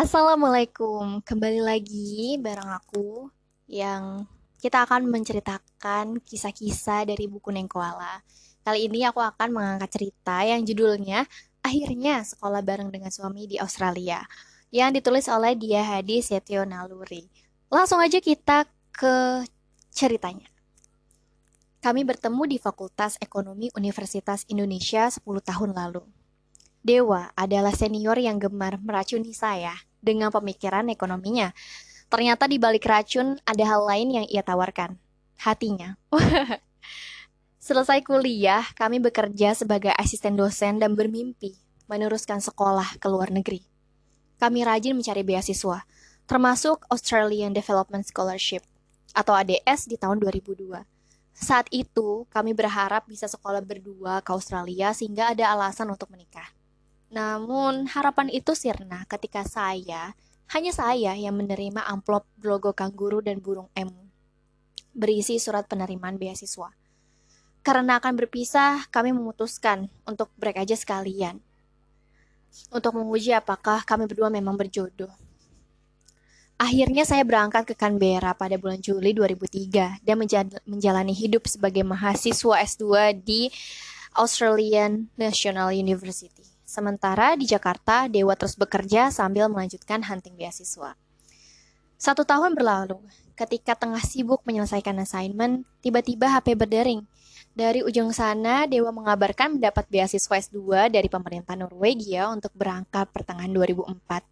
Assalamualaikum, kembali lagi bareng aku yang kita akan menceritakan kisah-kisah dari buku Neng Koala. Kali ini aku akan mengangkat cerita yang judulnya Akhirnya Sekolah Bareng dengan Suami di Australia yang ditulis oleh Dia Hadi Setio Naluri. Langsung aja kita ke ceritanya. Kami bertemu di Fakultas Ekonomi Universitas Indonesia 10 tahun lalu. Dewa adalah senior yang gemar meracuni saya dengan pemikiran ekonominya. Ternyata di balik racun ada hal lain yang ia tawarkan. Hatinya. Selesai kuliah, kami bekerja sebagai asisten dosen dan bermimpi meneruskan sekolah ke luar negeri. Kami rajin mencari beasiswa, termasuk Australian Development Scholarship atau ADS di tahun 2002. Saat itu, kami berharap bisa sekolah berdua ke Australia sehingga ada alasan untuk menikah. Namun, harapan itu sirna ketika saya, hanya saya yang menerima amplop logo kanguru dan burung M berisi surat penerimaan beasiswa. Karena akan berpisah, kami memutuskan untuk break aja sekalian. Untuk menguji apakah kami berdua memang berjodoh. Akhirnya saya berangkat ke Canberra pada bulan Juli 2003 dan menjalani hidup sebagai mahasiswa S2 di Australian National University. Sementara di Jakarta, Dewa terus bekerja sambil melanjutkan hunting beasiswa. Satu tahun berlalu, ketika tengah sibuk menyelesaikan assignment, tiba-tiba HP berdering. Dari ujung sana, Dewa mengabarkan mendapat beasiswa S2 dari pemerintah Norwegia untuk berangkat pertengahan 2004.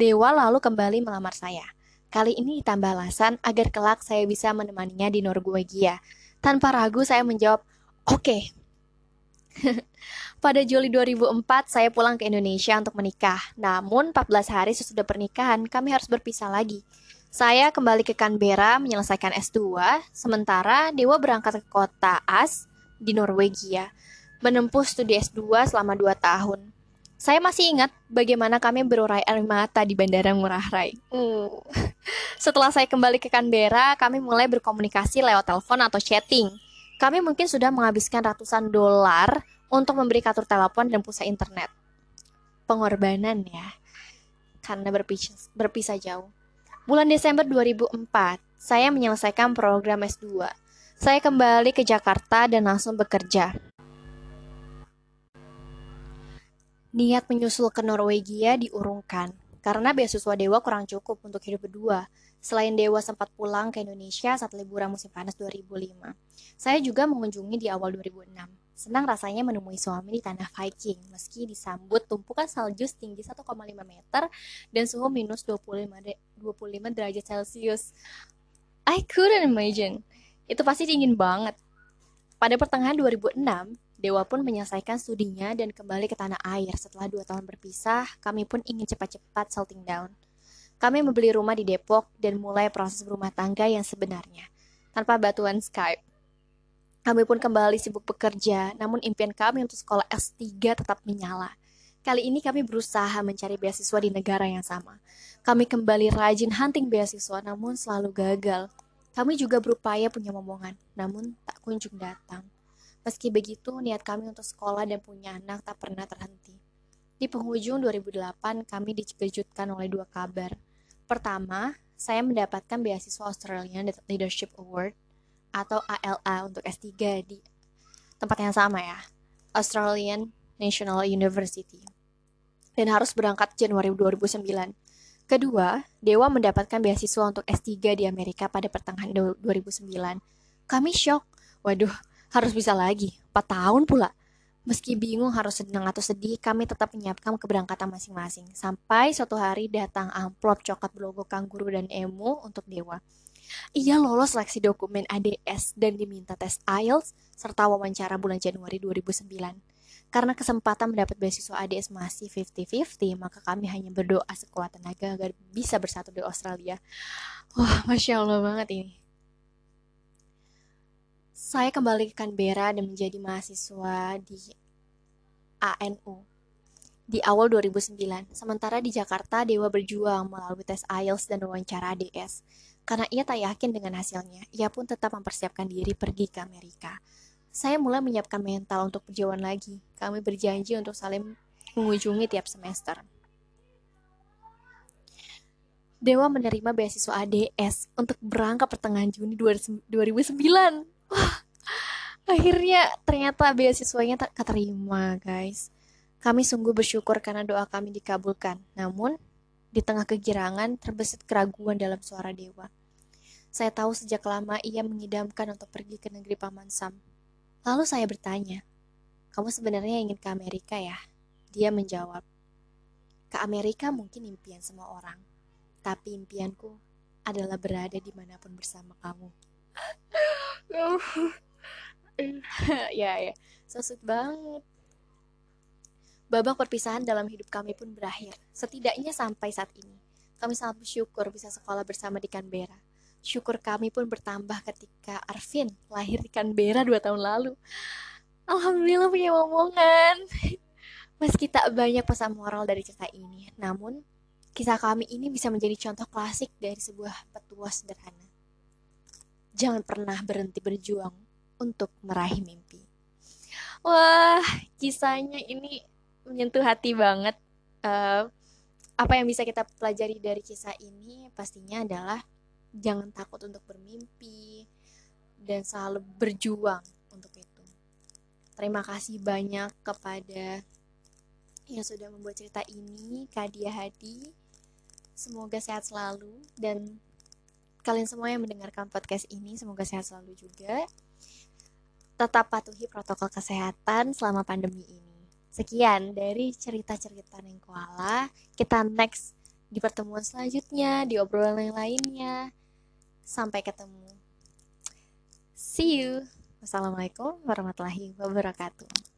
Dewa lalu kembali melamar saya. Kali ini ditambah alasan agar kelak saya bisa menemaninya di Norwegia. Tanpa ragu saya menjawab, oke, okay, Pada Juli 2004, saya pulang ke Indonesia untuk menikah. Namun, 14 hari sesudah pernikahan, kami harus berpisah lagi. Saya kembali ke Canberra menyelesaikan S2, sementara Dewa berangkat ke kota As di Norwegia, menempuh studi S2 selama 2 tahun. Saya masih ingat bagaimana kami berurai air mata di Bandara Ngurah Rai. Uh. Setelah saya kembali ke Canberra, kami mulai berkomunikasi lewat telepon atau chatting. Kami mungkin sudah menghabiskan ratusan dolar untuk memberi kartu telepon dan pulsa internet. Pengorbanan ya, karena berpisah, berpisah jauh. Bulan Desember 2004, saya menyelesaikan program S2. Saya kembali ke Jakarta dan langsung bekerja. Niat menyusul ke Norwegia diurungkan karena beasiswa Dewa kurang cukup untuk hidup berdua. Selain Dewa sempat pulang ke Indonesia saat liburan musim panas 2005. Saya juga mengunjungi di awal 2006. Senang rasanya menemui suami di tanah Viking, meski disambut tumpukan salju setinggi 1,5 meter dan suhu minus 25, 25 derajat Celcius. I couldn't imagine. Itu pasti dingin banget. Pada pertengahan 2006, Dewa pun menyelesaikan studinya dan kembali ke tanah air. Setelah dua tahun berpisah, kami pun ingin cepat-cepat salting down. Kami membeli rumah di Depok dan mulai proses rumah tangga yang sebenarnya, tanpa bantuan Skype. Kami pun kembali sibuk bekerja, namun impian kami untuk sekolah S3 tetap menyala. Kali ini kami berusaha mencari beasiswa di negara yang sama. Kami kembali rajin hunting beasiswa, namun selalu gagal. Kami juga berupaya punya momongan, namun tak kunjung datang. Meski begitu, niat kami untuk sekolah dan punya anak tak pernah terhenti. Di penghujung 2008, kami dikejutkan oleh dua kabar. Pertama, saya mendapatkan beasiswa Australian Leadership Award atau ALA untuk S3 di tempat yang sama ya, Australian National University. Dan harus berangkat Januari 2009. Kedua, Dewa mendapatkan beasiswa untuk S3 di Amerika pada pertengahan 2009. Kami shock. Waduh, harus bisa lagi. 4 tahun pula. Meski bingung harus senang atau sedih, kami tetap menyiapkan keberangkatan masing-masing. Sampai suatu hari datang amplop coklat berlogo kanguru dan emu untuk Dewa. Ia lolos seleksi dokumen ADS dan diminta tes IELTS serta wawancara bulan Januari 2009. Karena kesempatan mendapat beasiswa ADS masih 50-50, maka kami hanya berdoa sekuat tenaga agar bisa bersatu di Australia. Wah, Masya Allah banget ini. Saya kembali ke Canberra dan menjadi mahasiswa di ANU di awal 2009. Sementara di Jakarta, Dewa berjuang melalui tes IELTS dan wawancara ADS. Karena ia tak yakin dengan hasilnya, ia pun tetap mempersiapkan diri pergi ke Amerika. Saya mulai menyiapkan mental untuk perjalanan lagi. Kami berjanji untuk saling mengunjungi tiap semester. Dewa menerima beasiswa ADS untuk berangkat pertengahan Juni 2009. Wah, akhirnya ternyata beasiswanya tak keterima, guys. Kami sungguh bersyukur karena doa kami dikabulkan. Namun, di tengah kegirangan terbesit keraguan dalam suara Dewa. Saya tahu sejak lama ia mengidamkan untuk pergi ke negeri Paman Sam. Lalu saya bertanya, kamu sebenarnya ingin ke Amerika ya? Dia menjawab, ke Amerika mungkin impian semua orang, tapi impianku adalah berada di mana pun bersama kamu. ya ya, so banget. Babak perpisahan dalam hidup kami pun berakhir, setidaknya sampai saat ini. Kami sangat bersyukur bisa sekolah bersama di Canberra. Syukur kami pun bertambah ketika Arvin lahir di Canberra dua tahun lalu. Alhamdulillah punya omongan. Meski tak banyak pesan moral dari cerita ini, namun kisah kami ini bisa menjadi contoh klasik dari sebuah petua sederhana. Jangan pernah berhenti berjuang untuk meraih mimpi. Wah, kisahnya ini menyentuh hati banget. Uh, apa yang bisa kita pelajari dari kisah ini pastinya adalah jangan takut untuk bermimpi dan selalu berjuang untuk itu. Terima kasih banyak kepada yang sudah membuat cerita ini, Kadia Hadi. Semoga sehat selalu dan kalian semua yang mendengarkan podcast ini semoga sehat selalu juga. Tetap patuhi protokol kesehatan selama pandemi ini. Sekian dari cerita-cerita Neng Koala. Kita next di pertemuan selanjutnya, di obrolan yang lainnya. Sampai ketemu. See you. Wassalamualaikum warahmatullahi wabarakatuh.